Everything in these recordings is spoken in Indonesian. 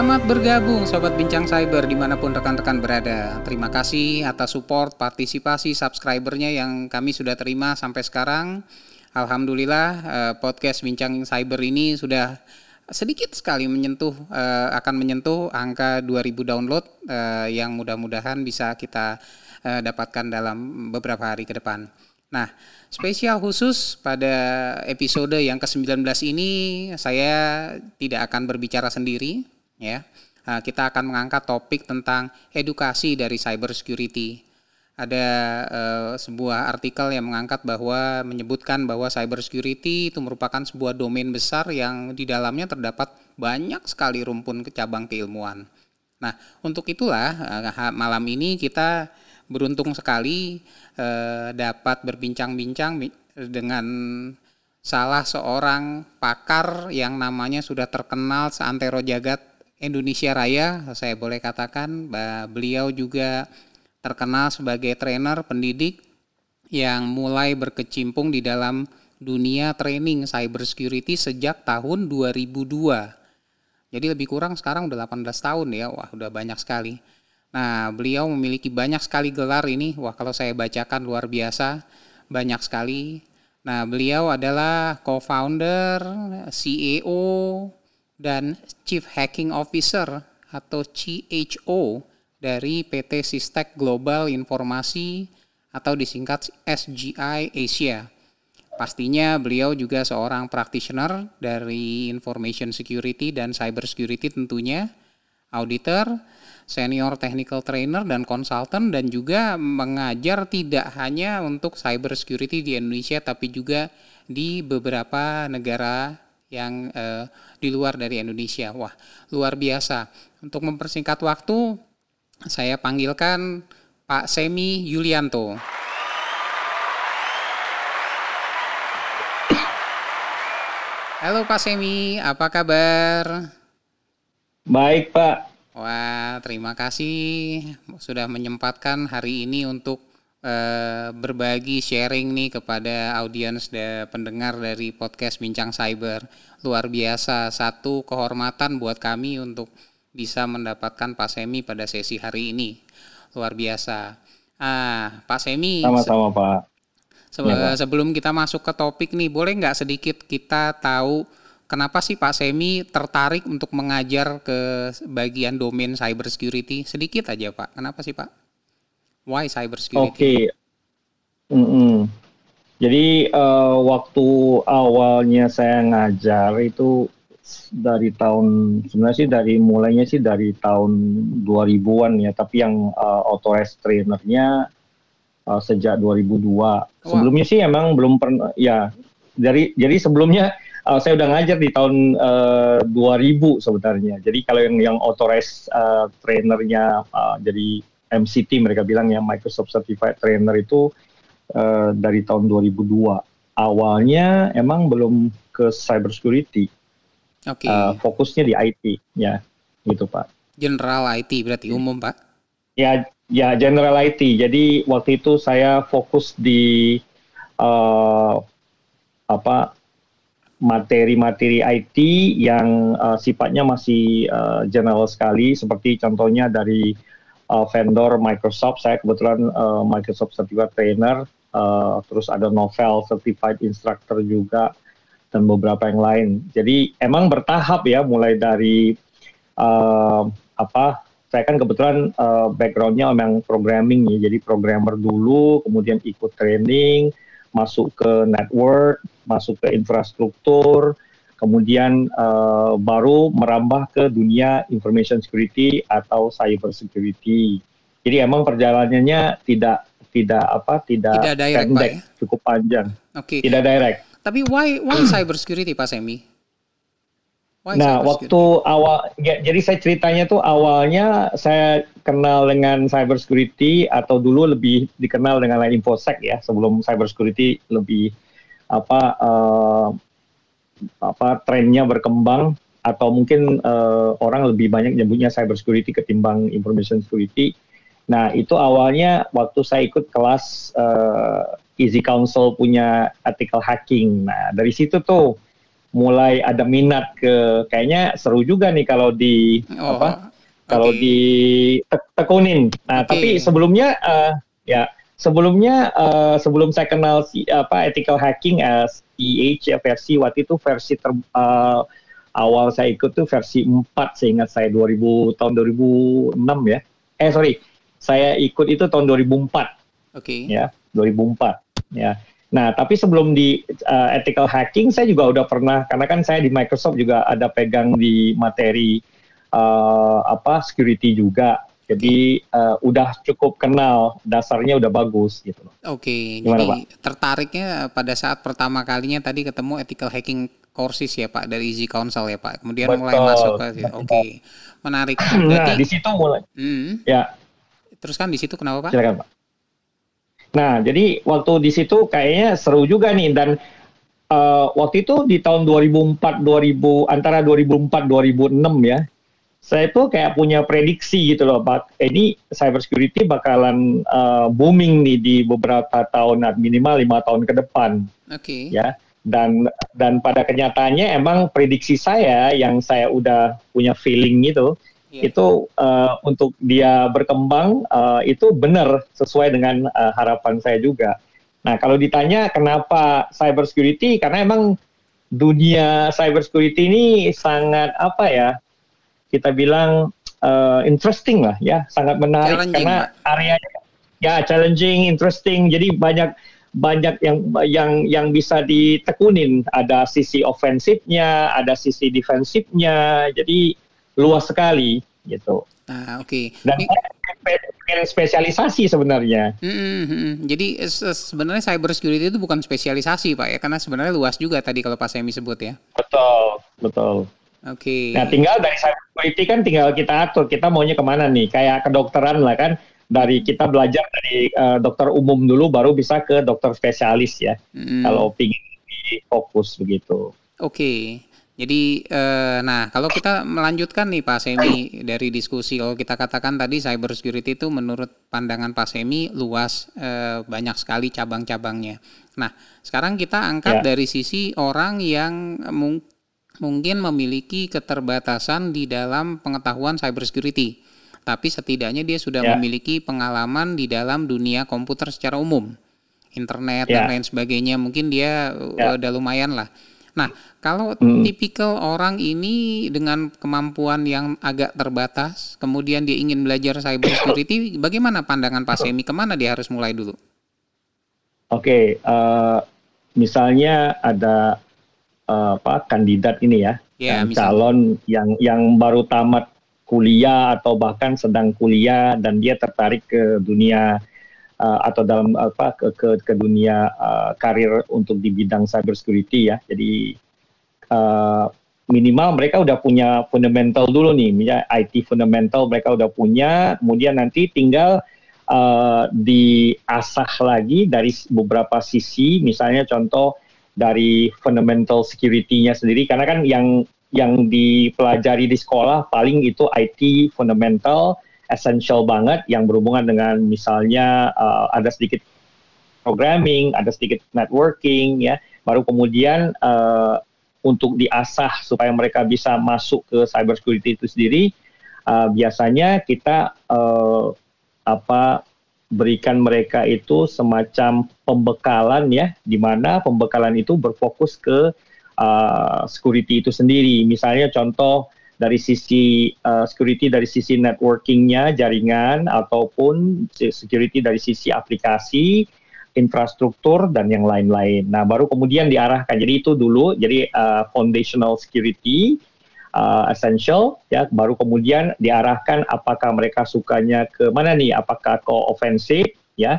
Selamat bergabung Sobat Bincang Cyber di mana pun rekan-rekan berada. Terima kasih atas support, partisipasi, subscribernya yang kami sudah terima sampai sekarang. Alhamdulillah eh, podcast Bincang Cyber ini sudah sedikit sekali menyentuh eh, akan menyentuh angka 2000 download eh, yang mudah-mudahan bisa kita dapatkan dalam beberapa hari ke depan. Nah, spesial khusus pada episode yang ke-19 ini saya tidak akan berbicara sendiri ya. Nah, kita akan mengangkat topik tentang edukasi dari cyber security. Ada uh, sebuah artikel yang mengangkat bahwa menyebutkan bahwa cyber security itu merupakan sebuah domain besar yang di dalamnya terdapat banyak sekali rumpun cabang keilmuan. Nah, untuk itulah uh, malam ini kita beruntung sekali eh, dapat berbincang-bincang dengan salah seorang pakar yang namanya sudah terkenal seantero jagat Indonesia Raya, saya boleh katakan beliau juga terkenal sebagai trainer pendidik yang mulai berkecimpung di dalam dunia training cyber security sejak tahun 2002. Jadi lebih kurang sekarang udah 18 tahun ya, wah udah banyak sekali. Nah, beliau memiliki banyak sekali gelar ini. Wah, kalau saya bacakan luar biasa, banyak sekali. Nah, beliau adalah co-founder, CEO, dan Chief Hacking Officer atau CHO dari PT Sistek Global Informasi atau disingkat SGI Asia. Pastinya beliau juga seorang practitioner dari information security dan cyber security tentunya, auditor, senior technical trainer dan konsultan dan juga mengajar tidak hanya untuk cyber security di Indonesia tapi juga di beberapa negara yang eh, di luar dari Indonesia. Wah, luar biasa. Untuk mempersingkat waktu, saya panggilkan Pak Semi Yulianto. Halo Pak Semi, apa kabar? Baik Pak, Wah, terima kasih sudah menyempatkan hari ini untuk uh, berbagi sharing nih kepada audiens dan pendengar dari podcast Bincang Cyber. Luar biasa, satu kehormatan buat kami untuk bisa mendapatkan Pak Semi pada sesi hari ini. Luar biasa. Ah, Pak Semi. Sama-sama Pak. Se ya, Pak. Sebelum kita masuk ke topik nih, boleh nggak sedikit kita tahu kenapa sih Pak Semi tertarik untuk mengajar ke bagian domain cyber security? Sedikit aja Pak, kenapa sih Pak? Why cyber security? Oke, okay. mm -hmm. jadi uh, waktu awalnya saya ngajar itu dari tahun sebenarnya sih dari mulainya sih dari tahun 2000-an ya, tapi yang uh, authorized trainernya uh, sejak 2002. Wow. Sebelumnya sih emang belum pernah ya dari jadi sebelumnya uh, saya udah ngajar di tahun uh, 2000 sebenarnya. Jadi kalau yang yang authorized uh, trainernya uh, jadi MCT mereka bilang ya Microsoft Certified Trainer itu uh, dari tahun 2002. Awalnya emang belum ke cybersecurity. Oke. Okay. Uh, fokusnya di IT ya, gitu Pak. General IT berarti umum Pak? Ya, ya general IT. Jadi waktu itu saya fokus di uh, apa materi-materi IT yang uh, sifatnya masih uh, general sekali seperti contohnya dari uh, vendor Microsoft saya kebetulan uh, Microsoft Certified Trainer uh, terus ada Novel Certified Instructor juga dan beberapa yang lain. Jadi emang bertahap ya mulai dari uh, apa saya kan kebetulan uh, backgroundnya memang programming ya. Jadi programmer dulu kemudian ikut training masuk ke network, masuk ke infrastruktur, kemudian uh, baru merambah ke dunia information security atau cyber security. Jadi emang perjalanannya tidak tidak apa tidak, tidak direct, pendek, ya? cukup panjang. Oke. Okay. Tidak direct. Tapi why why cyber security Pak Semi? Why nah, waktu awal, ya, jadi saya ceritanya tuh awalnya saya kenal dengan cyber security atau dulu lebih dikenal dengan infosec ya sebelum cyber security lebih apa uh, apa trennya berkembang atau mungkin uh, orang lebih banyak nyebutnya cyber security ketimbang information security. Nah itu awalnya waktu saya ikut kelas uh, Easy Council punya artikel hacking. Nah dari situ tuh mulai ada minat ke kayaknya seru juga nih kalau di oh, apa kalau okay. ditekunin. Nah, okay. tapi sebelumnya uh, ya sebelumnya uh, sebelum saya kenal si apa ethical hacking as EH ya versi waktu itu versi ter, uh, awal saya ikut tuh versi 4 seingat saya 2000 tahun 2006 ya. Eh sorry, saya ikut itu tahun 2004. Oke. Okay. Ya, 2004 ya. Nah, tapi sebelum di uh, ethical hacking saya juga udah pernah karena kan saya di Microsoft juga ada pegang di materi uh, apa security juga. Jadi uh, udah cukup kenal dasarnya udah bagus gitu Oke, Gimana, jadi Pak? tertariknya pada saat pertama kalinya tadi ketemu ethical hacking courses ya Pak dari Easy Council ya Pak. Kemudian Betul. mulai masuk ke Oke. Okay. Menarik. Berarti, nah, di situ mulai. Hmm. Ya. Terus kan di situ kenapa Pak? Silakan Pak. Nah, jadi waktu di situ kayaknya seru juga nih dan uh, waktu itu di tahun 2004 2000 antara 2004 2006 ya. Saya tuh kayak punya prediksi gitu loh, Pak. Ini cybersecurity bakalan uh, booming nih di beberapa tahun minimal lima tahun ke depan. Oke. Okay. Ya. Dan dan pada kenyataannya emang prediksi saya yang saya udah punya feeling gitu, yeah. itu uh, untuk dia berkembang uh, itu benar sesuai dengan uh, harapan saya juga. Nah kalau ditanya kenapa cyber security karena emang dunia cyber security ini sangat apa ya kita bilang uh, interesting lah ya sangat menarik karena areanya ya challenging interesting jadi banyak banyak yang yang yang bisa ditekunin ada sisi ofensifnya ada sisi defensifnya jadi luas sekali gitu. Ah oke. Okay. Dan Ini... spesialisasi sebenarnya. Mm -hmm. Jadi sebenarnya cyber security itu bukan spesialisasi pak ya, karena sebenarnya luas juga tadi kalau Pak Semi sebut ya. Betul, betul. Oke. Okay. Nah tinggal dari security kan tinggal kita atur kita maunya ke mana nih, kayak kedokteran lah kan. Dari kita belajar dari uh, dokter umum dulu, baru bisa ke dokter spesialis ya. Mm. Kalau ingin fokus begitu. Oke. Okay. Jadi, eh, nah kalau kita melanjutkan nih Pak Semi dari diskusi, kalau kita katakan tadi cyber security itu menurut pandangan Pak Semi luas, eh, banyak sekali cabang-cabangnya. Nah, sekarang kita angkat ya. dari sisi orang yang mung mungkin memiliki keterbatasan di dalam pengetahuan cyber security, tapi setidaknya dia sudah ya. memiliki pengalaman di dalam dunia komputer secara umum, internet ya. dan lain sebagainya. Mungkin dia ya. udah lumayan lah. Nah, kalau hmm. tipikal orang ini dengan kemampuan yang agak terbatas, kemudian dia ingin belajar cyber security, bagaimana pandangan Pak Semi? Ke mana dia harus mulai dulu? Oke, okay, uh, eh, misalnya ada uh, apa kandidat ini ya, yeah, yang calon yang yang baru tamat kuliah atau bahkan sedang kuliah dan dia tertarik ke dunia uh, atau dalam apa ke ke, ke dunia uh, karir untuk di bidang cyber security ya. Jadi uh, minimal mereka udah punya fundamental dulu nih, misalnya IT fundamental mereka udah punya, kemudian nanti tinggal uh, diasah lagi dari beberapa sisi, misalnya contoh dari fundamental security-nya sendiri, karena kan yang yang dipelajari di sekolah paling itu IT fundamental, essential banget yang berhubungan dengan misalnya uh, ada sedikit programming, ada sedikit networking ya, baru kemudian uh, untuk diasah supaya mereka bisa masuk ke cyber security itu sendiri, uh, biasanya kita uh, apa berikan mereka itu semacam pembekalan ya, di mana pembekalan itu berfokus ke uh, security itu sendiri. Misalnya contoh dari sisi uh, security dari sisi networkingnya jaringan ataupun security dari sisi aplikasi infrastruktur dan yang lain-lain. Nah baru kemudian diarahkan jadi itu dulu jadi uh, foundational security uh, essential ya baru kemudian diarahkan apakah mereka sukanya ke mana nih apakah ke offensive ya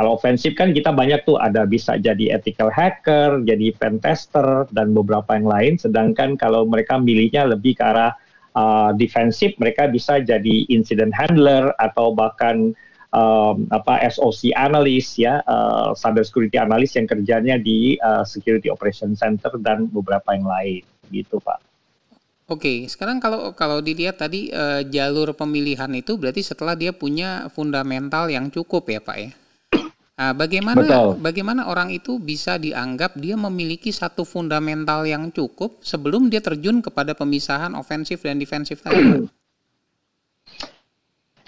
kalau ofensif kan kita banyak tuh ada bisa jadi ethical hacker, jadi pen tester dan beberapa yang lain. Sedangkan kalau mereka milihnya lebih ke arah uh, defensif, mereka bisa jadi incident handler atau bahkan um, apa SOC analyst ya, uh, cyber security analyst yang kerjanya di uh, security operation center dan beberapa yang lain gitu Pak. Oke, sekarang kalau kalau dilihat tadi uh, jalur pemilihan itu berarti setelah dia punya fundamental yang cukup ya Pak ya. Nah, bagaimana Betul. bagaimana orang itu bisa dianggap dia memiliki satu fundamental yang cukup sebelum dia terjun kepada pemisahan ofensif dan defensif tadi?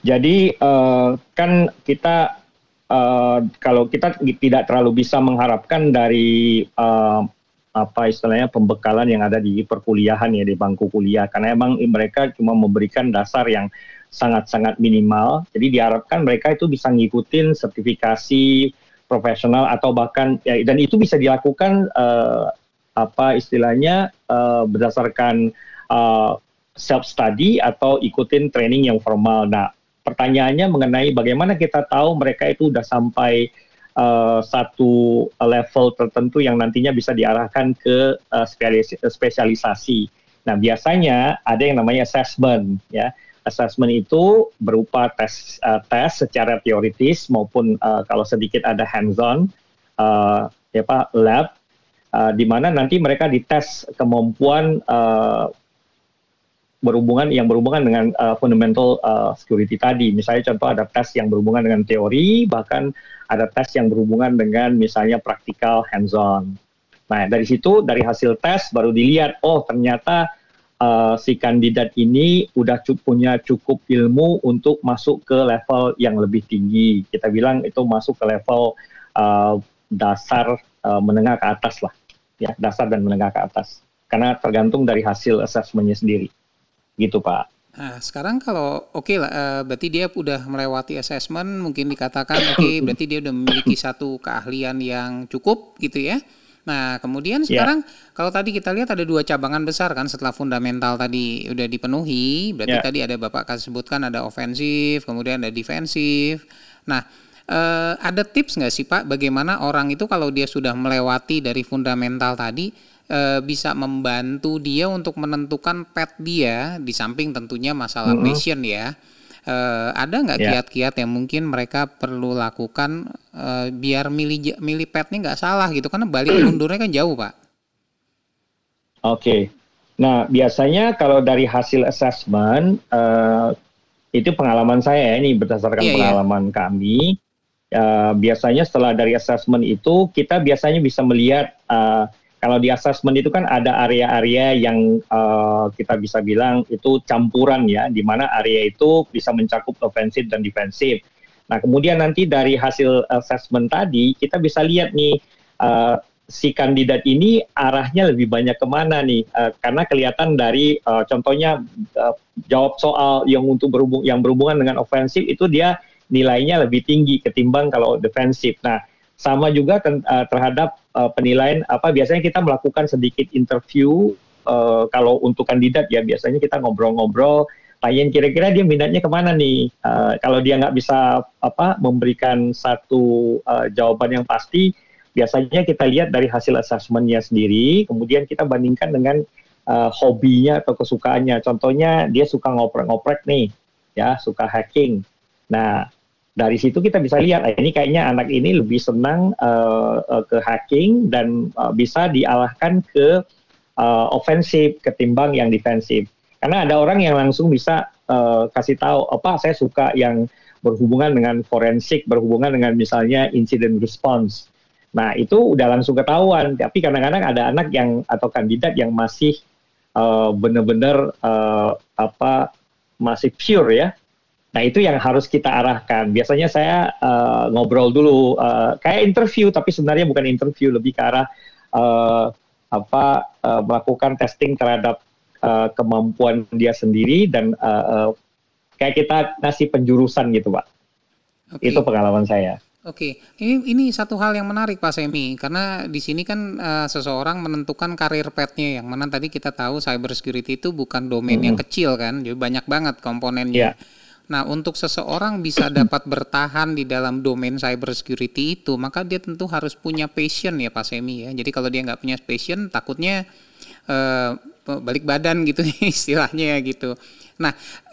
Jadi uh, kan kita uh, kalau kita tidak terlalu bisa mengharapkan dari uh, apa istilahnya pembekalan yang ada di perkuliahan ya di bangku kuliah karena emang mereka cuma memberikan dasar yang sangat-sangat minimal. Jadi diharapkan mereka itu bisa ngikutin sertifikasi profesional atau bahkan ya, dan itu bisa dilakukan uh, apa istilahnya uh, berdasarkan uh, self study atau ikutin training yang formal. Nah, pertanyaannya mengenai bagaimana kita tahu mereka itu sudah sampai uh, satu level tertentu yang nantinya bisa diarahkan ke uh, spesialisasi. Nah, biasanya ada yang namanya assessment ya assessment itu berupa tes uh, tes secara teoritis maupun uh, kalau sedikit ada hands-on uh, ya lab uh, di mana nanti mereka dites kemampuan uh, berhubungan yang berhubungan dengan uh, fundamental uh, security tadi. Misalnya contoh ada tes yang berhubungan dengan teori, bahkan ada tes yang berhubungan dengan misalnya praktikal hands-on. Nah dari situ dari hasil tes baru dilihat oh ternyata uh, si kandidat ini udah punya cukup ilmu untuk masuk ke level yang lebih tinggi. Kita bilang itu masuk ke level uh, dasar uh, menengah ke atas lah, ya dasar dan menengah ke atas. Karena tergantung dari hasil asesmennya sendiri, gitu Pak. Nah, sekarang kalau oke okay lah, uh, berarti dia udah melewati assessment, mungkin dikatakan oke, okay, berarti dia udah memiliki satu keahlian yang cukup gitu ya. Nah, kemudian ya. sekarang yeah. kalau tadi kita lihat ada dua cabangan besar kan setelah fundamental tadi udah dipenuhi, berarti yeah. tadi ada Bapak kasih sebutkan ada ofensif, kemudian ada defensif. Nah, eh, ada tips nggak sih Pak bagaimana orang itu kalau dia sudah melewati dari fundamental tadi eh, bisa membantu dia untuk menentukan pet dia di samping tentunya masalah mm -hmm. passion ya uh, ada nggak yeah. kiat-kiat yang mungkin mereka perlu lakukan uh, biar milih milih petnya nggak salah gitu karena balik mundurnya kan jauh pak. Oke, okay. nah biasanya kalau dari hasil assessment uh, itu pengalaman saya ini berdasarkan yeah, iya. pengalaman yeah. kami. Uh, biasanya setelah dari assessment itu kita biasanya bisa melihat uh, kalau di assessment itu kan ada area-area yang uh, kita bisa bilang itu campuran ya, di mana area itu bisa mencakup ofensif dan defensif. Nah, kemudian nanti dari hasil assessment tadi kita bisa lihat nih uh, si kandidat ini arahnya lebih banyak ke mana nih? Uh, karena kelihatan dari uh, contohnya uh, jawab soal yang untuk berhubung yang berhubungan dengan ofensif itu dia nilainya lebih tinggi ketimbang kalau defensif. Nah, sama juga terhadap uh, penilaian apa biasanya kita melakukan sedikit interview uh, kalau untuk kandidat ya biasanya kita ngobrol-ngobrol tanyain kira-kira dia minatnya ke mana nih. Uh, kalau dia nggak bisa apa memberikan satu uh, jawaban yang pasti biasanya kita lihat dari hasil asesmennya sendiri kemudian kita bandingkan dengan uh, hobinya atau kesukaannya. Contohnya dia suka ngoprek-ngoprek nih ya suka hacking nah dari situ kita bisa lihat ini kayaknya anak ini lebih senang uh, ke hacking dan uh, bisa dialahkan ke uh, ofensif ketimbang yang defensif. Karena ada orang yang langsung bisa uh, kasih tahu apa saya suka yang berhubungan dengan forensik, berhubungan dengan misalnya incident response. Nah itu udah langsung ketahuan. Tapi kadang-kadang ada anak yang atau kandidat yang masih benar-benar uh, apa masih pure ya Nah itu yang harus kita arahkan. Biasanya saya uh, ngobrol dulu, uh, kayak interview, tapi sebenarnya bukan interview, lebih ke arah uh, apa uh, melakukan testing terhadap uh, kemampuan dia sendiri dan uh, uh, kayak kita ngasih penjurusan gitu, pak. Okay. Itu pengalaman saya. Oke, ini ini satu hal yang menarik Pak Semi karena di sini kan uh, seseorang menentukan karir petnya yang mana tadi kita tahu cyber security itu bukan domain -hmm. yang kecil kan, jadi banyak banget komponennya. Yeah Nah, untuk seseorang bisa dapat bertahan di dalam domain cyber security itu, maka dia tentu harus punya passion ya Pak Semi ya. Jadi kalau dia nggak punya passion, takutnya uh, balik badan gitu istilahnya ya gitu. Nah,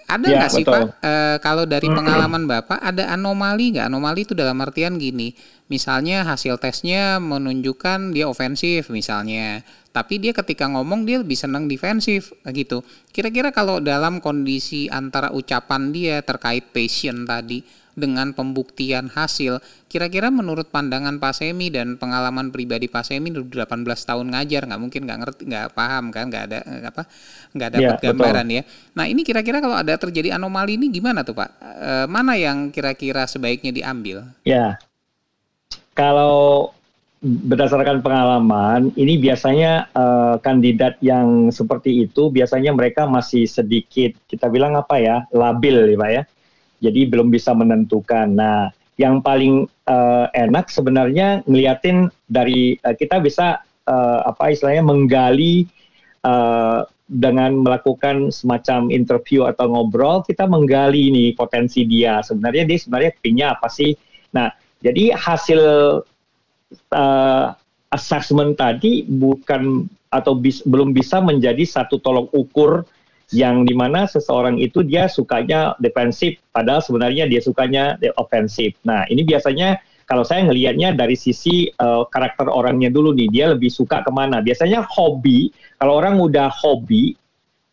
ada ya, nggak ya, sih Pak, uh, kalau dari pengalaman Bapak ada anomali nggak? Anomali itu dalam artian gini, misalnya hasil tesnya menunjukkan dia ofensif misalnya, tapi dia ketika ngomong dia lebih senang defensif gitu. Kira-kira kalau dalam kondisi antara ucapan dia terkait passion tadi dengan pembuktian hasil. Kira-kira menurut pandangan Pak Semi dan pengalaman pribadi Pak Semi 18 tahun ngajar nggak mungkin nggak ngerti nggak paham kan nggak ada apa nggak dapat ya, gambaran betul. ya. Nah ini kira-kira kalau ada terjadi anomali ini gimana tuh Pak? E, mana yang kira-kira sebaiknya diambil? Ya kalau berdasarkan pengalaman, ini biasanya uh, kandidat yang seperti itu biasanya mereka masih sedikit kita bilang apa ya labil ya pak ya, jadi belum bisa menentukan. Nah, yang paling uh, enak sebenarnya ngeliatin dari uh, kita bisa uh, apa istilahnya menggali uh, dengan melakukan semacam interview atau ngobrol, kita menggali ini potensi dia. Sebenarnya dia sebenarnya punya apa sih? Nah, jadi hasil uh, assessment tadi bukan atau bis, belum bisa menjadi satu tolok ukur yang di mana seseorang itu dia sukanya defensif, padahal sebenarnya dia sukanya ofensif. Nah ini biasanya kalau saya ngelihatnya dari sisi uh, karakter orangnya dulu nih, dia lebih suka ke mana. Biasanya hobi, kalau orang udah hobi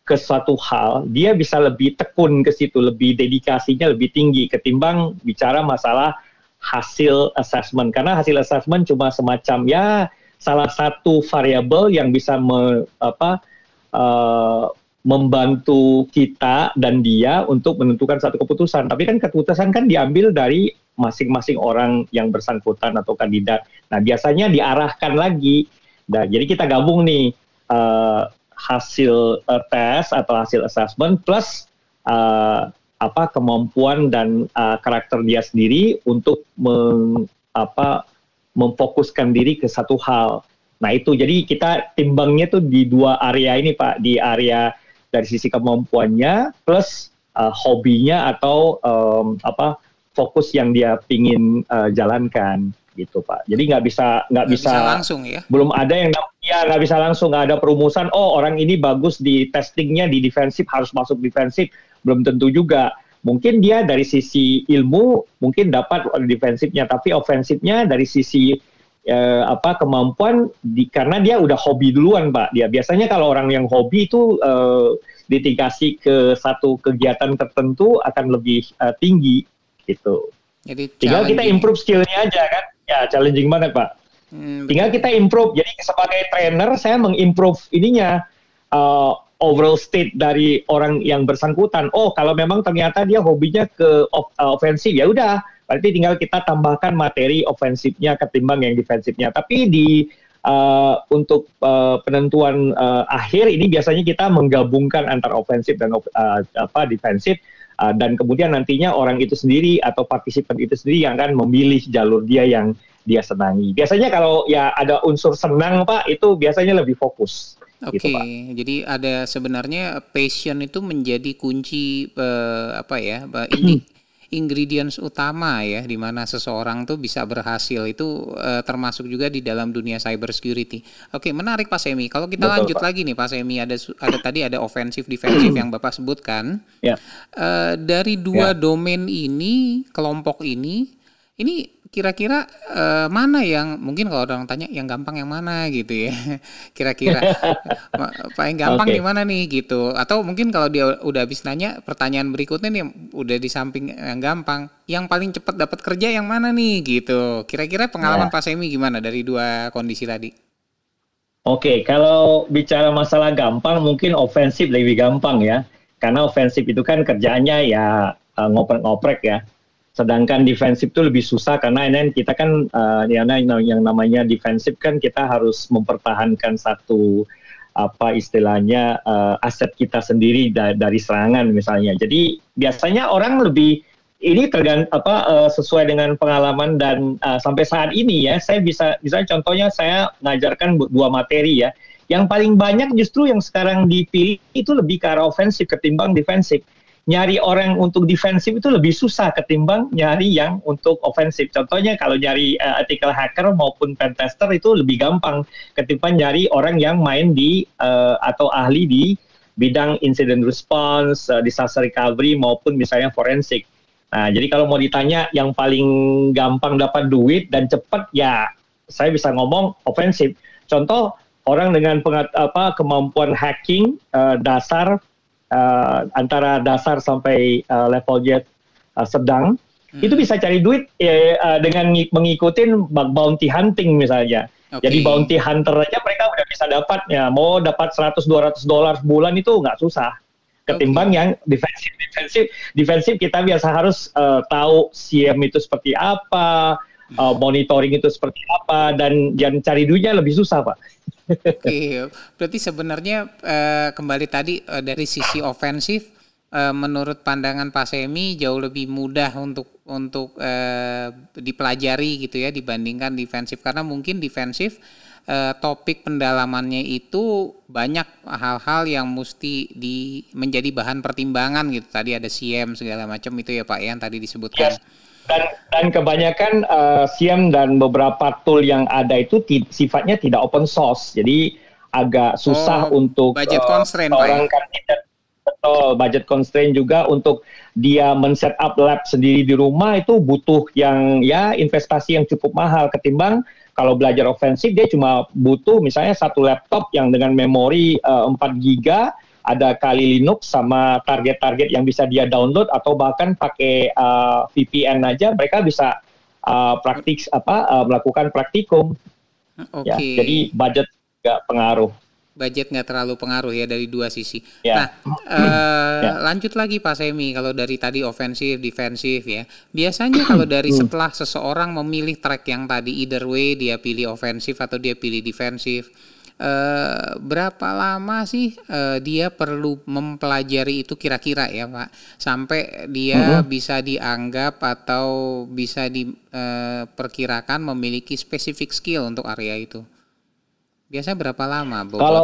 ke suatu hal, dia bisa lebih tekun ke situ, lebih dedikasinya lebih tinggi ketimbang bicara masalah hasil assessment karena hasil assessment cuma semacam ya salah satu variabel yang bisa me, apa uh, membantu kita dan dia untuk menentukan satu keputusan. Tapi kan keputusan kan diambil dari masing-masing orang yang bersangkutan atau kandidat. Nah biasanya diarahkan lagi. Nah jadi kita gabung nih uh, hasil uh, tes atau hasil assessment plus uh, apa kemampuan dan uh, karakter dia sendiri untuk meng, apa memfokuskan diri ke satu hal. Nah itu jadi kita timbangnya tuh di dua area ini pak, di area dari sisi kemampuannya plus uh, hobinya atau um, apa fokus yang dia pingin uh, jalankan gitu pak. Jadi nggak bisa nggak bisa, bisa langsung ya. Belum ada yang ya nggak bisa langsung nggak ada perumusan. Oh orang ini bagus di testingnya di defensif harus masuk defensif belum tentu juga. Mungkin dia dari sisi ilmu mungkin dapat defensifnya, tapi ofensifnya dari sisi eh, apa kemampuan di, karena dia udah hobi duluan, Pak. Dia biasanya kalau orang yang hobi itu eh, dikasih ke satu kegiatan tertentu akan lebih eh, tinggi gitu. Jadi tinggal kita improve skillnya aja kan. Ya challenging banget, Pak. Hmm, tinggal kita improve. Jadi sebagai trainer saya mengimprove ininya uh, overall state dari orang yang bersangkutan. Oh, kalau memang ternyata dia hobinya ke off, uh, ofensif ya udah, berarti tinggal kita tambahkan materi ofensifnya ketimbang yang defensifnya. Tapi di uh, untuk uh, penentuan uh, akhir ini biasanya kita menggabungkan antara ofensif dan uh, apa defensif uh, dan kemudian nantinya orang itu sendiri atau partisipan itu sendiri yang akan memilih jalur dia yang dia senangi. Biasanya kalau ya ada unsur senang Pak itu biasanya lebih fokus. Oke, okay, gitu, jadi ada sebenarnya passion itu menjadi kunci uh, apa ya, ini ingredients utama ya di mana seseorang tuh bisa berhasil itu uh, termasuk juga di dalam dunia cyber security. Oke, menarik Pak Semi. Kalau kita Betul, lanjut Pak. lagi nih Pak Semi ada ada tadi ada offensive defensive yang Bapak sebutkan. Ya. Uh, dari dua ya. domain ini, kelompok ini ini kira-kira uh, mana yang mungkin kalau orang tanya yang gampang yang mana gitu ya. Kira-kira paling gampang okay. di mana nih? Gitu. Atau mungkin kalau dia udah habis nanya pertanyaan berikutnya nih udah di samping yang gampang yang paling cepat dapat kerja yang mana nih? Gitu. Kira-kira pengalaman yeah. Pak Semi gimana dari dua kondisi tadi? Oke, okay, kalau bicara masalah gampang, mungkin ofensif lebih gampang ya. Karena ofensif itu kan kerjaannya ya uh, ngoprek-ngoprek ya Sedangkan defensif itu lebih susah karena ini kita kan uh, yang, yang namanya defensif kan kita harus mempertahankan satu apa istilahnya uh, aset kita sendiri da dari serangan misalnya. Jadi biasanya orang lebih ini tergant apa uh, sesuai dengan pengalaman dan uh, sampai saat ini ya saya bisa misalnya contohnya saya mengajarkan dua materi ya. Yang paling banyak justru yang sekarang dipilih itu lebih ke arah ofensif ketimbang defensif nyari orang untuk defensif itu lebih susah ketimbang nyari yang untuk ofensif. Contohnya kalau nyari uh, artikel hacker maupun pentester itu lebih gampang ketimbang nyari orang yang main di uh, atau ahli di bidang incident response, uh, disaster recovery maupun misalnya forensik. Nah, jadi kalau mau ditanya yang paling gampang dapat duit dan cepat ya saya bisa ngomong ofensif. Contoh orang dengan pengat, apa kemampuan hacking uh, dasar uh, antara dasar sampai uh, level jet uh, sedang hmm. itu bisa cari duit ya, uh, dengan mengikuti bounty hunting misalnya. Okay. Jadi bounty hunter aja mereka udah bisa dapat ya mau dapat 100-200 dolar sebulan itu nggak susah ketimbang okay. yang defensif defensif defensif kita biasa harus uh, tahu CM itu seperti apa uh, monitoring itu seperti apa dan yang cari duitnya lebih susah pak. Oke, okay. berarti sebenarnya uh, kembali tadi uh, dari sisi ofensif uh, menurut pandangan Pak Semi jauh lebih mudah untuk untuk uh, dipelajari gitu ya dibandingkan defensif karena mungkin defensif uh, topik pendalamannya itu banyak hal-hal yang mesti di menjadi bahan pertimbangan gitu tadi ada CM segala macam itu ya Pak yang tadi disebutkan. Yes. Dan dan kebanyakan uh, CM dan beberapa tool yang ada itu sifatnya tidak open source. Jadi agak susah oh, untuk budget uh, constraint orang kan tidak betul budget constraint juga untuk dia men-set up lab sendiri di rumah itu butuh yang ya investasi yang cukup mahal. Ketimbang kalau belajar ofensif dia cuma butuh misalnya satu laptop yang dengan memori uh, 4 giga ada kali Linux sama target-target yang bisa dia download atau bahkan pakai uh, VPN aja mereka bisa uh, praktik apa uh, melakukan praktikum. Okay. Ya, jadi budget nggak pengaruh budget nggak terlalu pengaruh ya dari dua sisi. Yeah. Nah, uh, yeah. lanjut lagi Pak Semi kalau dari tadi ofensif, defensif ya. Biasanya kalau dari setelah seseorang memilih track yang tadi either way dia pilih ofensif atau dia pilih defensif, uh, berapa lama sih uh, dia perlu mempelajari itu kira-kira ya Pak sampai dia uh -huh. bisa dianggap atau bisa diperkirakan uh, memiliki spesifik skill untuk area itu? Biasanya berapa lama, Bu? Kalau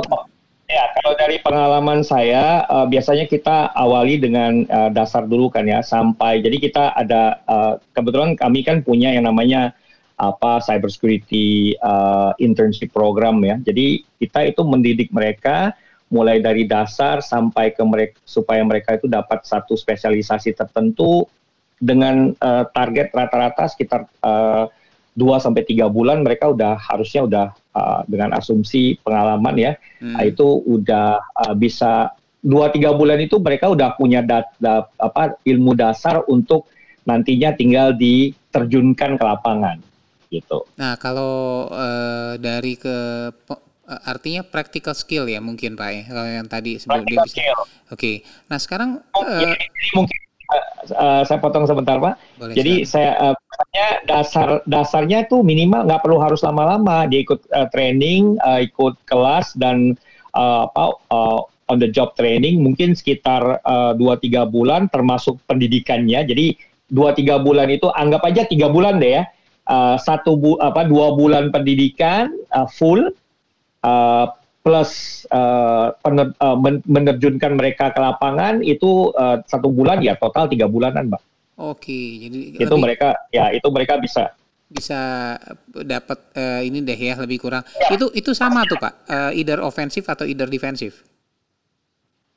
ya kalau dari pengalaman saya uh, biasanya kita awali dengan uh, dasar dulu kan ya sampai jadi kita ada uh, kebetulan kami kan punya yang namanya apa cybersecurity uh, internship program ya. Jadi kita itu mendidik mereka mulai dari dasar sampai ke mereka supaya mereka itu dapat satu spesialisasi tertentu dengan uh, target rata-rata sekitar uh, 2 sampai tiga bulan mereka udah harusnya udah uh, dengan asumsi pengalaman ya hmm. uh, itu udah uh, bisa dua tiga bulan itu mereka udah punya dat, dat, apa ilmu dasar untuk nantinya tinggal diterjunkan ke lapangan gitu. Nah kalau uh, dari ke artinya practical skill ya mungkin pak ya kalau yang tadi sebelum dia bisa. Oke. Okay. Nah sekarang. uh, mungkin uh, saya potong sebentar pak. Boleh, Jadi saya uh, dasar dasarnya itu minimal nggak perlu harus lama-lama dia ikut uh, training, uh, ikut kelas dan uh, apa uh, on the job training mungkin sekitar dua uh, tiga bulan termasuk pendidikannya. Jadi dua tiga bulan itu anggap aja tiga bulan deh ya. Uh, satu bu apa dua bulan pendidikan uh, full uh, plus uh, pener, uh, menerjunkan mereka ke lapangan itu uh, satu bulan ya total tiga bulanan, mbak. Oke, jadi itu lebih, mereka ya itu mereka bisa bisa dapat uh, ini deh ya lebih kurang. Ya. Itu itu sama tuh pak, uh, either ofensif atau either defensif.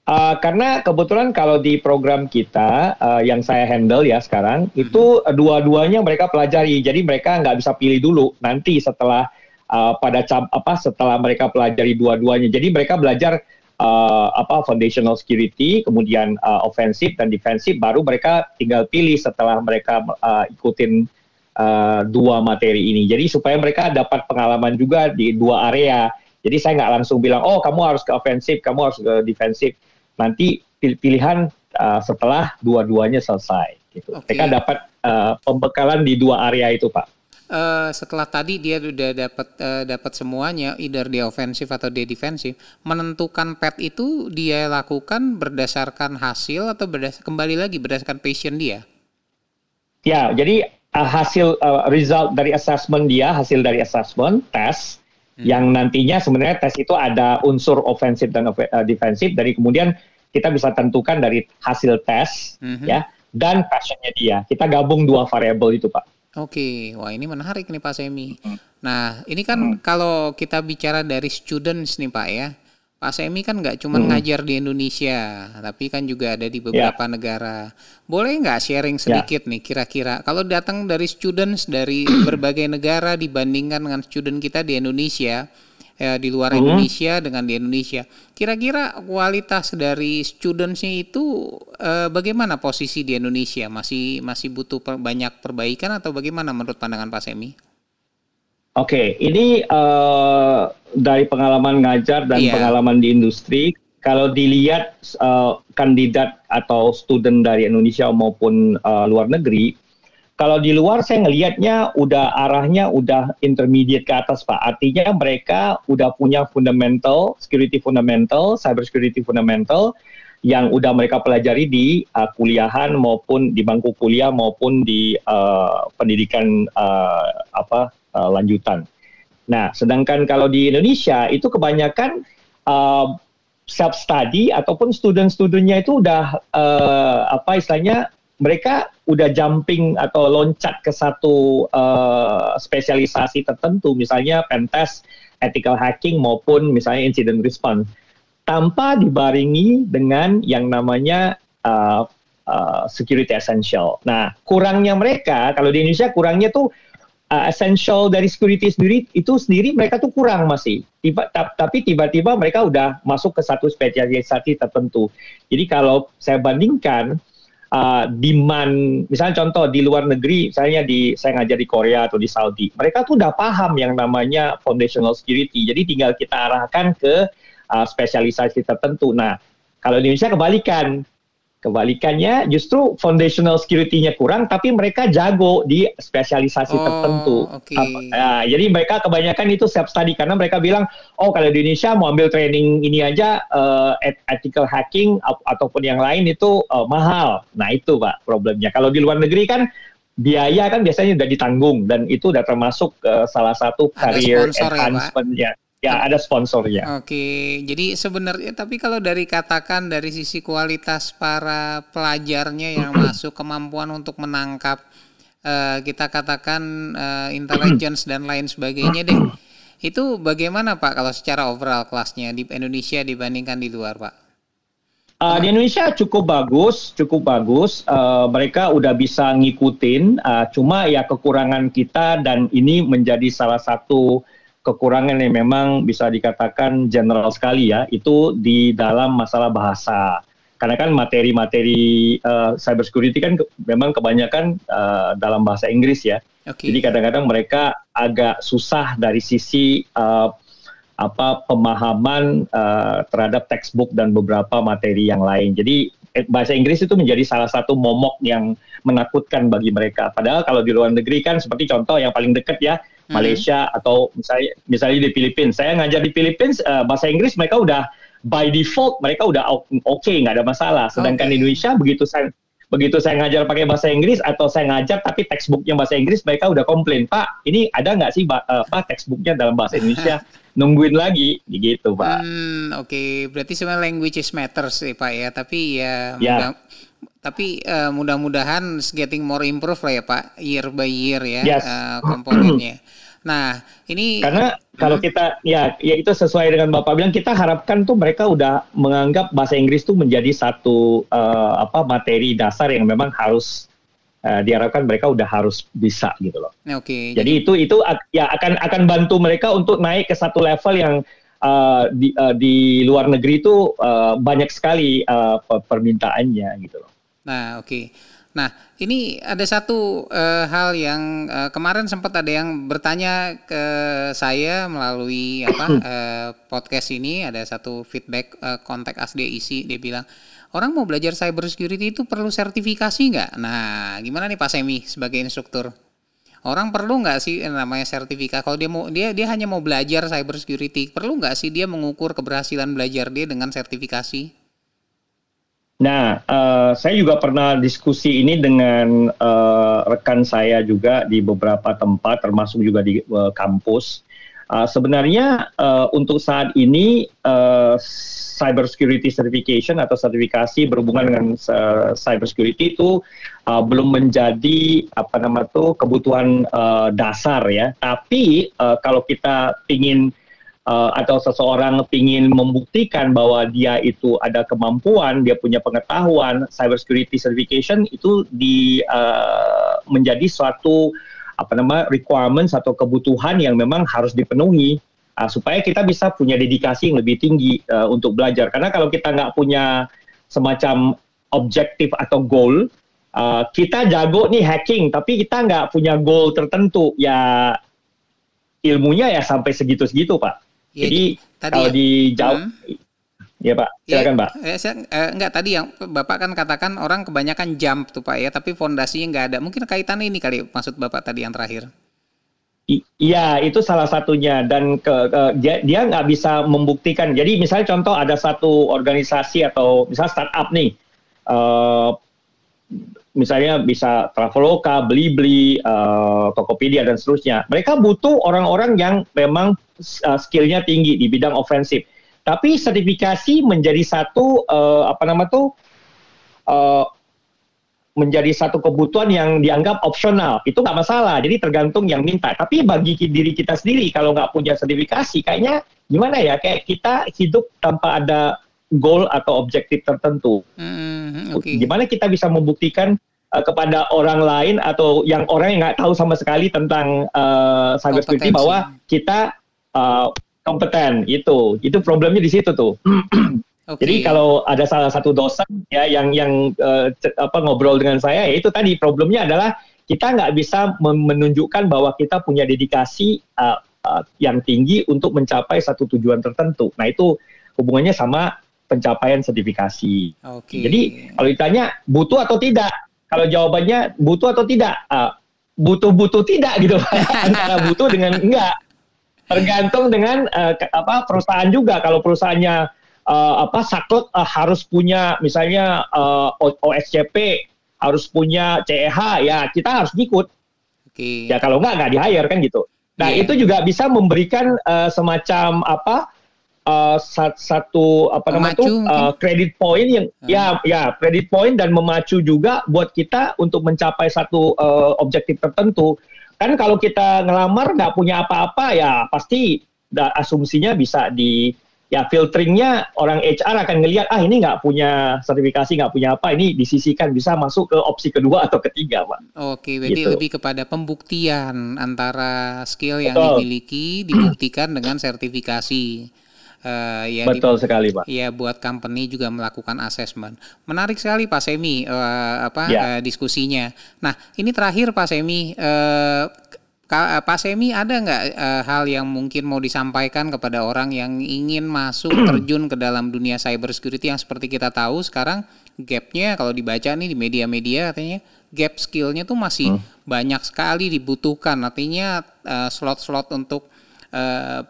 Uh, karena kebetulan kalau di program kita uh, yang saya handle ya sekarang hmm. itu uh, dua-duanya mereka pelajari, jadi mereka nggak bisa pilih dulu nanti setelah uh, pada cap, apa setelah mereka pelajari dua-duanya. Jadi mereka belajar uh, apa foundational security, kemudian uh, offensive dan defensive, baru mereka tinggal pilih setelah mereka uh, ikutin uh, dua materi ini. Jadi supaya mereka dapat pengalaman juga di dua area. Jadi saya nggak langsung bilang, oh kamu harus ke offensive, kamu harus ke defensive. Nanti pilihan uh, setelah dua-duanya selesai. Gitu. Okay. Mereka dapat uh, pembekalan di dua area itu, Pak uh, setelah tadi dia sudah dapat uh, dapat semuanya, either dia ofensif atau dia defensif, menentukan pet itu dia lakukan berdasarkan hasil atau berdas kembali lagi berdasarkan passion dia. Ya, jadi uh, hasil uh, result dari assessment dia, hasil dari assessment tes hmm. yang nantinya sebenarnya tes itu ada unsur ofensif dan uh, defensif dari kemudian kita bisa tentukan dari hasil tes hmm. ya dan passionnya dia. Kita gabung dua variabel itu, Pak. Oke, wah ini menarik nih Pak Semi. Nah, ini kan hmm. kalau kita bicara dari students nih Pak ya, Pak Semi kan nggak cuma hmm. ngajar di Indonesia, tapi kan juga ada di beberapa yeah. negara. Boleh nggak sharing ya. sedikit yeah. nih kira-kira kalau datang dari students dari berbagai negara dibandingkan dengan student kita di Indonesia, ya, di luar hmm. Indonesia dengan di Indonesia. Kira-kira kualitas dari studentsnya itu eh, bagaimana posisi di Indonesia? Masih masih butuh per, banyak perbaikan atau bagaimana menurut pandangan Pak Semi? Oke, okay, ini uh, dari pengalaman ngajar dan yeah. pengalaman di industri. Kalau dilihat uh, kandidat atau student dari Indonesia maupun uh, luar negeri, kalau di luar saya ngelihatnya udah arahnya udah intermediate ke atas Pak. Artinya mereka udah punya fundamental, security fundamental, cyber security fundamental yang udah mereka pelajari di uh, kuliahan maupun di bangku kuliah maupun di uh, pendidikan uh, apa uh, lanjutan. Nah, sedangkan kalau di Indonesia itu kebanyakan uh, self study ataupun student-studentnya itu udah uh, apa istilahnya mereka udah jumping atau loncat ke satu uh, spesialisasi tertentu, misalnya pentest, ethical hacking maupun misalnya incident response, tanpa dibaringi dengan yang namanya uh, uh, security essential. Nah, kurangnya mereka kalau di Indonesia kurangnya tuh uh, essential dari security sendiri itu sendiri mereka tuh kurang masih. Tiba, tapi tiba-tiba mereka udah masuk ke satu spesialisasi tertentu. Jadi kalau saya bandingkan uh, demand misalnya contoh di luar negeri misalnya di saya ngajar di Korea atau di Saudi mereka tuh udah paham yang namanya foundational security jadi tinggal kita arahkan ke uh, spesialisasi tertentu nah kalau di Indonesia kebalikan Kebalikannya justru foundational security-nya kurang tapi mereka jago di spesialisasi oh, tertentu. Okay. Nah, jadi mereka kebanyakan itu self study karena mereka bilang, "Oh, kalau di Indonesia mau ambil training ini aja uh, ethical hacking ataupun yang lain itu uh, mahal." Nah, itu Pak problemnya. Kalau di luar negeri kan biaya kan biasanya udah ditanggung dan itu udah termasuk uh, salah satu career ya, enhancement ya, Ya, ada sponsornya. Oke, jadi sebenarnya tapi kalau dari katakan dari sisi kualitas para pelajarnya yang masuk kemampuan untuk menangkap uh, kita katakan uh, intelligence dan lain sebagainya deh. Itu bagaimana Pak kalau secara overall kelasnya di Indonesia dibandingkan di luar, Pak? Uh, di Indonesia cukup bagus, cukup bagus. Uh, mereka udah bisa ngikutin. Uh, cuma ya kekurangan kita dan ini menjadi salah satu kekurangan yang memang bisa dikatakan general sekali ya itu di dalam masalah bahasa. Karena kan materi-materi uh, cybersecurity kan ke, memang kebanyakan uh, dalam bahasa Inggris ya. Okay. jadi kadang-kadang mereka agak susah dari sisi uh, apa pemahaman uh, terhadap textbook dan beberapa materi yang lain. Jadi bahasa Inggris itu menjadi salah satu momok yang menakutkan bagi mereka padahal kalau di luar negeri kan seperti contoh yang paling dekat ya Hmm. Malaysia hmm. atau misalnya misalnya di Filipina. Saya ngajar di Filipina uh, bahasa Inggris mereka udah by default mereka udah oke okay, nggak ada masalah. Sedangkan okay. Indonesia begitu saya begitu saya ngajar pakai bahasa Inggris atau saya ngajar tapi textbooknya bahasa Inggris mereka udah komplain Pak ini ada nggak sih uh, apa textbooknya dalam bahasa Indonesia nungguin lagi gitu Pak. Hmm, Oke okay. berarti sebenarnya languages matters sih Pak ya tapi ya, ya. Mudah, tapi uh, mudah-mudahan getting more improve lah ya Pak year by year ya yes. uh, komponennya. Nah, ini karena kalau kita ya ya itu sesuai dengan Bapak bilang kita harapkan tuh mereka udah menganggap bahasa Inggris tuh menjadi satu uh, apa materi dasar yang memang harus uh, diharapkan mereka udah harus bisa gitu loh. Oke. Okay, jadi, jadi itu itu ya akan akan bantu mereka untuk naik ke satu level yang uh, di uh, di luar negeri itu uh, banyak sekali uh, permintaannya gitu loh. Nah, oke. Okay. Nah, ini ada satu uh, hal yang uh, kemarin sempat ada yang bertanya ke saya melalui apa uh, podcast ini ada satu feedback uh, kontak isi dia bilang orang mau belajar cyber security itu perlu sertifikasi nggak? Nah, gimana nih Pak Semi sebagai instruktur? Orang perlu nggak sih namanya sertifikasi? Kalau dia mau dia dia hanya mau belajar cyber security, perlu nggak sih dia mengukur keberhasilan belajar dia dengan sertifikasi? Nah, uh, saya juga pernah diskusi ini dengan uh, rekan saya juga di beberapa tempat, termasuk juga di uh, kampus. Uh, sebenarnya uh, untuk saat ini uh, cyber security certification atau sertifikasi berhubungan dengan uh, cyber security itu uh, belum menjadi apa nama tuh kebutuhan uh, dasar ya. Tapi uh, kalau kita ingin uh, atau seseorang ingin membuktikan bahwa dia itu ada kemampuan, dia punya pengetahuan, cyber security certification itu di uh, menjadi suatu apa nama requirements atau kebutuhan yang memang harus dipenuhi. Uh, supaya kita bisa punya dedikasi yang lebih tinggi uh, untuk belajar. Karena kalau kita nggak punya semacam objektif atau goal, uh, kita jago nih hacking, tapi kita nggak punya goal tertentu, ya ilmunya ya sampai segitu-segitu pak. Ya, Jadi tadi kalau ya, dijawab, hmm. ya pak, silakan ya, pak. Eh, saya, eh, enggak tadi yang bapak kan katakan orang kebanyakan jump tuh pak ya, tapi fondasinya nggak ada. Mungkin kaitannya ini kali maksud bapak tadi yang terakhir. Iya, itu salah satunya dan ke, ke, dia dia nggak bisa membuktikan. Jadi misalnya contoh ada satu organisasi atau misalnya startup nih, uh, misalnya bisa Traveloka, Blibli, uh, Tokopedia dan seterusnya. Mereka butuh orang-orang yang memang uh, skillnya tinggi di bidang ofensif. Tapi sertifikasi menjadi satu uh, apa nama tuh uh, menjadi satu kebutuhan yang dianggap opsional. Itu nggak masalah jadi tergantung yang minta. Tapi bagi diri kita sendiri kalau nggak punya sertifikasi kayaknya gimana ya? Kayak kita hidup tanpa ada goal atau objektif tertentu. Mm, okay. gimana kita bisa membuktikan uh, kepada orang lain atau yang orang yang nggak tahu sama sekali tentang uh, cyber security bahwa kita uh, kompeten. Itu. Itu problemnya di situ tuh Okay. Jadi kalau ada salah satu dosen ya yang yang uh, apa ngobrol dengan saya, ya itu tadi problemnya adalah kita nggak bisa menunjukkan bahwa kita punya dedikasi uh, uh, yang tinggi untuk mencapai satu tujuan tertentu. Nah itu hubungannya sama pencapaian sertifikasi. Okay. Jadi kalau ditanya butuh atau tidak, kalau jawabannya butuh atau tidak, uh, butuh-butuh tidak gitu antara butuh dengan enggak tergantung dengan uh, apa perusahaan juga. Kalau perusahaannya uh, apa saklek uh, harus punya misalnya uh, OSCP harus punya CEH ya kita harus ikut. Okay. Ya kalau nggak nggak di hire kan gitu. Nah yeah. itu juga bisa memberikan uh, semacam apa uh, satu apa namanya itu uh, credit point yang hmm. ya ya credit point dan memacu juga buat kita untuk mencapai satu uh, objektif tertentu. Kan kalau kita ngelamar nggak punya apa-apa ya pasti asumsinya bisa di ya filteringnya orang HR akan ngelihat ah ini nggak punya sertifikasi nggak punya apa ini disisikan bisa masuk ke opsi kedua atau ketiga pak. Oke, jadi gitu. lebih kepada pembuktian antara skill yang Betul. dimiliki dibuktikan dengan sertifikasi. Uh, ya Betul di, sekali pak. Ya buat company juga melakukan assessment. Menarik sekali Pak Semi uh, apa ya. uh, diskusinya. Nah ini terakhir Pak Semi. Uh, Eh, Pak Semi ada nggak uh, hal yang mungkin mau disampaikan kepada orang yang ingin masuk terjun ke dalam dunia cyber security yang seperti kita tahu sekarang gapnya kalau dibaca nih di media-media katanya gap skillnya tuh masih hmm. banyak sekali dibutuhkan. Artinya uh, slot-slot untuk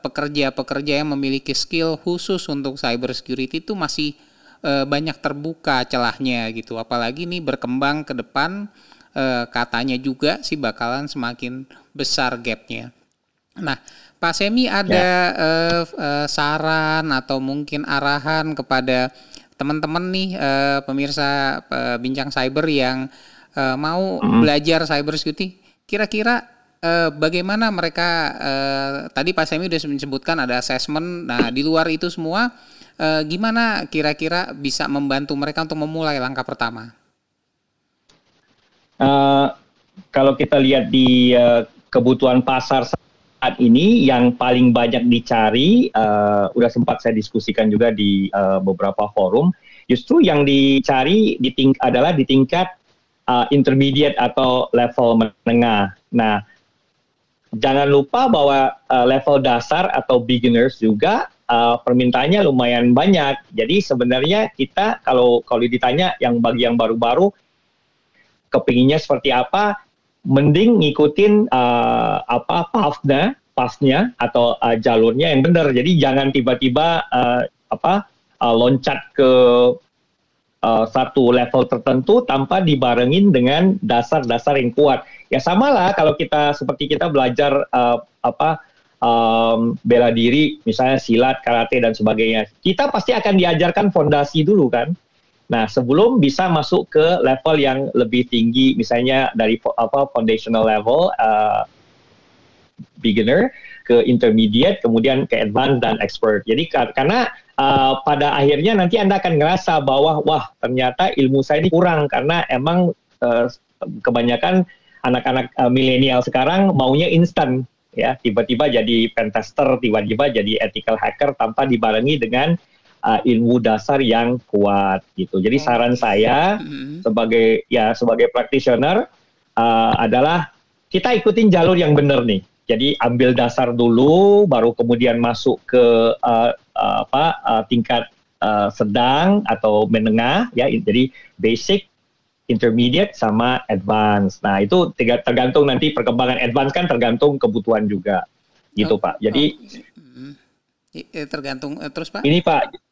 pekerja-pekerja yang memiliki skill khusus untuk cyber security itu masih uh, banyak terbuka celahnya gitu. Apalagi nih berkembang ke depan uh, katanya juga sih bakalan semakin besar gapnya. Nah, Pak Semi ada ya. uh, saran atau mungkin arahan kepada teman-teman nih uh, pemirsa uh, bincang cyber yang uh, mau hmm. belajar cyber security, kira-kira uh, bagaimana mereka uh, tadi Pak Semi sudah menyebutkan ada assessment. Nah, di luar itu semua uh, gimana kira-kira bisa membantu mereka untuk memulai langkah pertama? Uh, kalau kita lihat di uh, kebutuhan pasar saat ini yang paling banyak dicari, uh, udah sempat saya diskusikan juga di uh, beberapa forum, justru yang dicari di ting adalah di tingkat uh, intermediate atau level menengah. Nah, jangan lupa bahwa uh, level dasar atau beginners juga uh, permintaannya lumayan banyak. Jadi sebenarnya kita kalau kalau ditanya yang bagi yang baru-baru kepinginnya seperti apa, mending ngikutin uh, apa pathnya, pasnya atau uh, jalurnya yang benar. Jadi jangan tiba-tiba uh, apa uh, loncat ke uh, satu level tertentu tanpa dibarengin dengan dasar-dasar yang kuat. Ya samalah kalau kita seperti kita belajar uh, apa um, bela diri, misalnya silat, karate dan sebagainya. Kita pasti akan diajarkan fondasi dulu kan. Nah, sebelum bisa masuk ke level yang lebih tinggi, misalnya dari apa foundational level, uh, beginner ke intermediate, kemudian ke advanced dan expert. Jadi karena uh, pada akhirnya nanti anda akan ngerasa bahwa wah ternyata ilmu saya ini kurang karena emang uh, kebanyakan anak-anak uh, milenial sekarang maunya instan ya tiba-tiba jadi pentester, tiba-tiba jadi ethical hacker tanpa dibarengi dengan uh, ilmu dasar yang kuat gitu. Jadi saran saya mm-hmm. sebagai ya sebagai practitioner uh, adalah kita ikutin jalur yang benar nih. Jadi ambil dasar dulu, baru kemudian masuk ke uh, uh, apa uh, tingkat uh, sedang atau menengah ya. Jadi basic, intermediate sama advance. Nah itu tergantung nanti perkembangan advance kan tergantung kebutuhan juga gitu oh, pak. Jadi oh. tergantung terus pak. Ini pak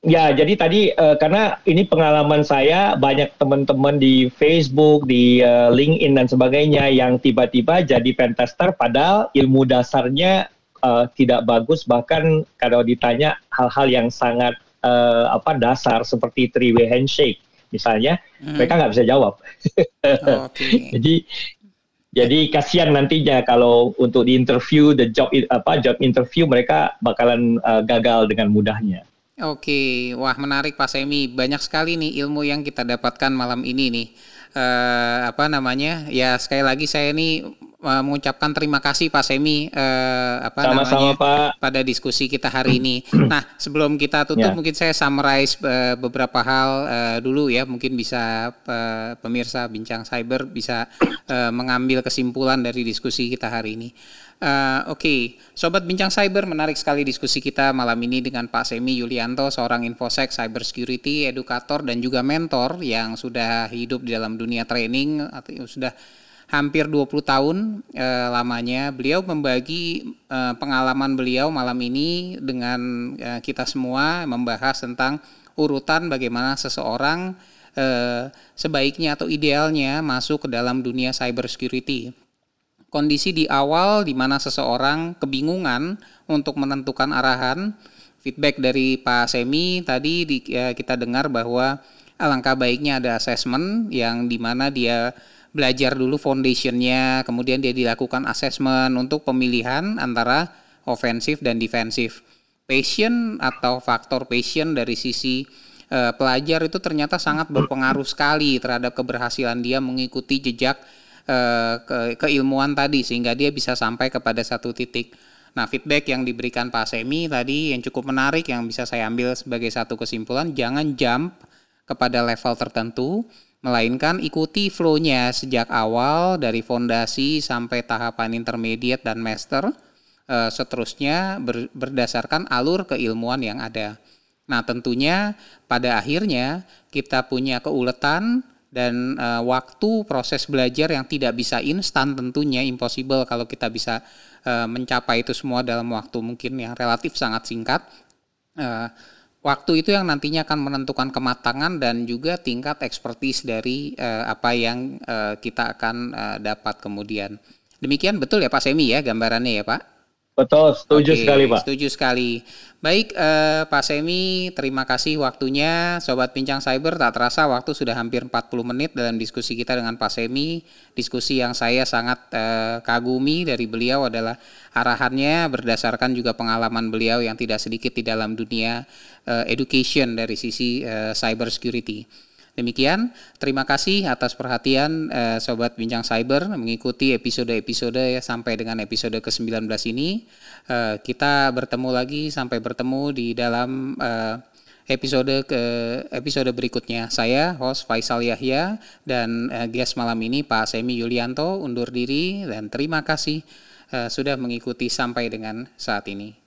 Ya, jadi tadi uh, karena ini pengalaman saya banyak teman-teman di Facebook, di uh, LinkedIn dan sebagainya yang tiba-tiba jadi pentester padahal ilmu dasarnya uh, tidak bagus bahkan kalau ditanya hal-hal yang sangat uh, apa dasar seperti three way handshake misalnya hmm. mereka nggak bisa jawab. Oh, okay. jadi jadi kasihan nantinya kalau untuk di interview the job apa job interview mereka bakalan uh, gagal dengan mudahnya. Oke, wah menarik Pak Semi. Banyak sekali nih ilmu yang kita dapatkan malam ini nih. Uh, apa namanya? Ya sekali lagi saya ini uh, mengucapkan terima kasih Pak Semi uh, apa Sama-sama, namanya Pak. pada diskusi kita hari ini. Nah, sebelum kita tutup ya. mungkin saya summarize uh, beberapa hal uh, dulu ya. Mungkin bisa uh, pemirsa bincang cyber bisa uh, mengambil kesimpulan dari diskusi kita hari ini. Uh, Oke, okay. Sobat Bincang Cyber, menarik sekali diskusi kita malam ini dengan Pak Semi Yulianto, seorang infosec, cyber security, edukator, dan juga mentor yang sudah hidup di dalam dunia training, atau sudah hampir 20 tahun uh, lamanya. Beliau membagi uh, pengalaman beliau malam ini dengan uh, kita semua membahas tentang urutan bagaimana seseorang uh, sebaiknya atau idealnya masuk ke dalam dunia cyber security kondisi di awal di mana seseorang kebingungan untuk menentukan arahan. Feedback dari Pak Semi tadi di, ya, kita dengar bahwa alangkah baiknya ada assessment yang di mana dia belajar dulu foundationnya, kemudian dia dilakukan assessment untuk pemilihan antara ofensif dan defensif. Passion atau faktor passion dari sisi uh, pelajar itu ternyata sangat berpengaruh sekali terhadap keberhasilan dia mengikuti jejak Eh, ke, keilmuan tadi sehingga dia bisa sampai kepada satu titik. Nah, feedback yang diberikan Pak Semi tadi yang cukup menarik yang bisa saya ambil sebagai satu kesimpulan, jangan jump kepada level tertentu, melainkan ikuti flow-nya sejak awal dari fondasi sampai tahapan intermediate dan master, e, seterusnya ber, berdasarkan alur keilmuan yang ada. Nah, tentunya pada akhirnya kita punya keuletan dan uh, waktu proses belajar yang tidak bisa instan tentunya impossible kalau kita bisa uh, mencapai itu semua dalam waktu mungkin yang relatif sangat singkat. Uh, waktu itu yang nantinya akan menentukan kematangan dan juga tingkat ekspertis dari uh, apa yang uh, kita akan uh, dapat kemudian. Demikian betul ya Pak Semi ya gambarannya ya Pak? Betul, setuju Oke, sekali Pak. Setuju sekali. Baik eh, Pak Semi, terima kasih waktunya. Sobat Bincang Cyber, tak terasa waktu sudah hampir 40 menit dalam diskusi kita dengan Pak Semi. Diskusi yang saya sangat eh, kagumi dari beliau adalah arahannya berdasarkan juga pengalaman beliau yang tidak sedikit di dalam dunia eh, education dari sisi eh, cyber security. Demikian, terima kasih atas perhatian eh, Sobat Bincang Cyber mengikuti episode-episode ya, sampai dengan episode ke-19 ini. Eh, kita bertemu lagi sampai bertemu di dalam eh, episode ke episode berikutnya. Saya host Faisal Yahya dan eh, guest malam ini Pak Semi Yulianto undur diri dan terima kasih eh, sudah mengikuti sampai dengan saat ini.